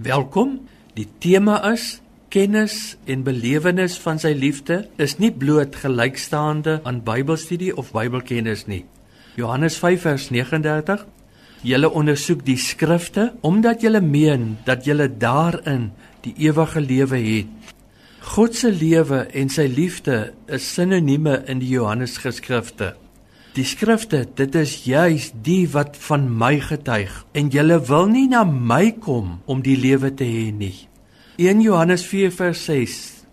Welkom. Die tema is kennis en belewenis van sy liefde is nie bloot gelykstaande aan Bybelstudie of Bybelkennis nie. Johannes 5 vers 39 Julle ondersoek die skrifte omdat julle meen dat julle daarin die ewige lewe het. God se lewe en sy liefde is sinonieme in die Johannes geskrifte. Die skrifte, dit is juis die wat van my getuig en julle wil nie na my kom om die lewe te hê nie. 1 Johannes 4:6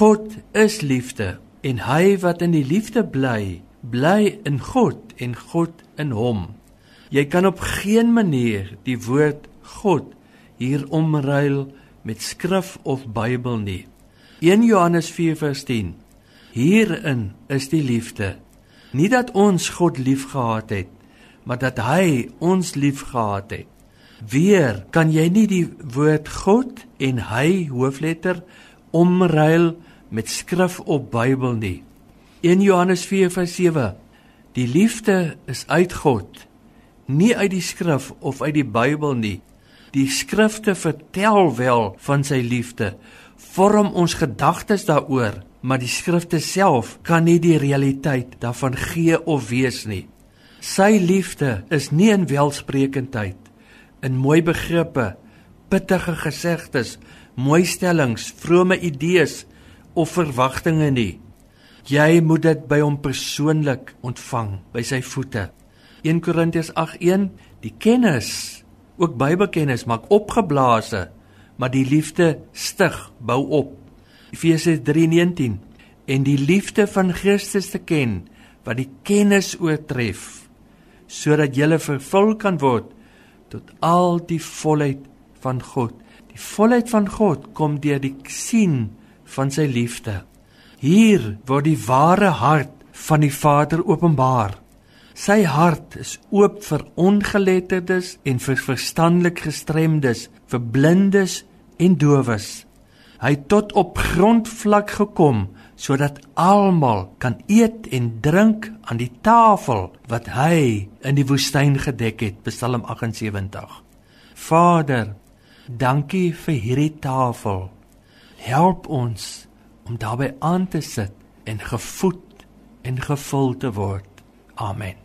God is liefde en hy wat in die liefde bly, bly in God en God in hom. Jy kan op geen manier die woord God hier omruil met skrif of Bybel nie. 1 Johannes 4:10 Hierin is die liefde Nie dat ons God liefgehad het, maar dat hy ons liefgehad het. Weer kan jy nie die woord God en hy hoofletter omruil met skrif op Bybel nie. 1 Johannes 4:7 Die liefde is uit God, nie uit die skrif of uit die Bybel nie. Die skrifte vertel wel van sy liefde, vorm ons gedagtes daaroor, maar die skrifte self kan nie die realiteit daarvan gee of wees nie. Sy liefde is nie in welsprekendheid, in mooi begrippe, pittige gesegdes, mooi stellings, vrome idees of verwagtinge nie. Jy moet dit by hom persoonlik ontvang, by sy voete. 1 Korintiërs 8:1 Die kennis, ook Bybelkennis maak opgeblaase, maar die liefde stig, bou op. Efesië 3:19 en die liefde van Christus te ken wat die kennis oortref sodat jy vervul kan word tot al die volheid van God. Die volheid van God kom deur die sien van sy liefde. Hier word die ware hart van die Vader openbaar. Sy hart is oop vir ongeletterdes en vir verstandelik gestremdes, vir blindes en dowes. Hy het tot op grondvlak gekom sodat almal kan eet en drink aan die tafel wat hy in die woestyn gedek het Psalm 78 Vader dankie vir hierdie tafel. Help ons om daarbey aan te sit en gevoed en gevul te word. Amen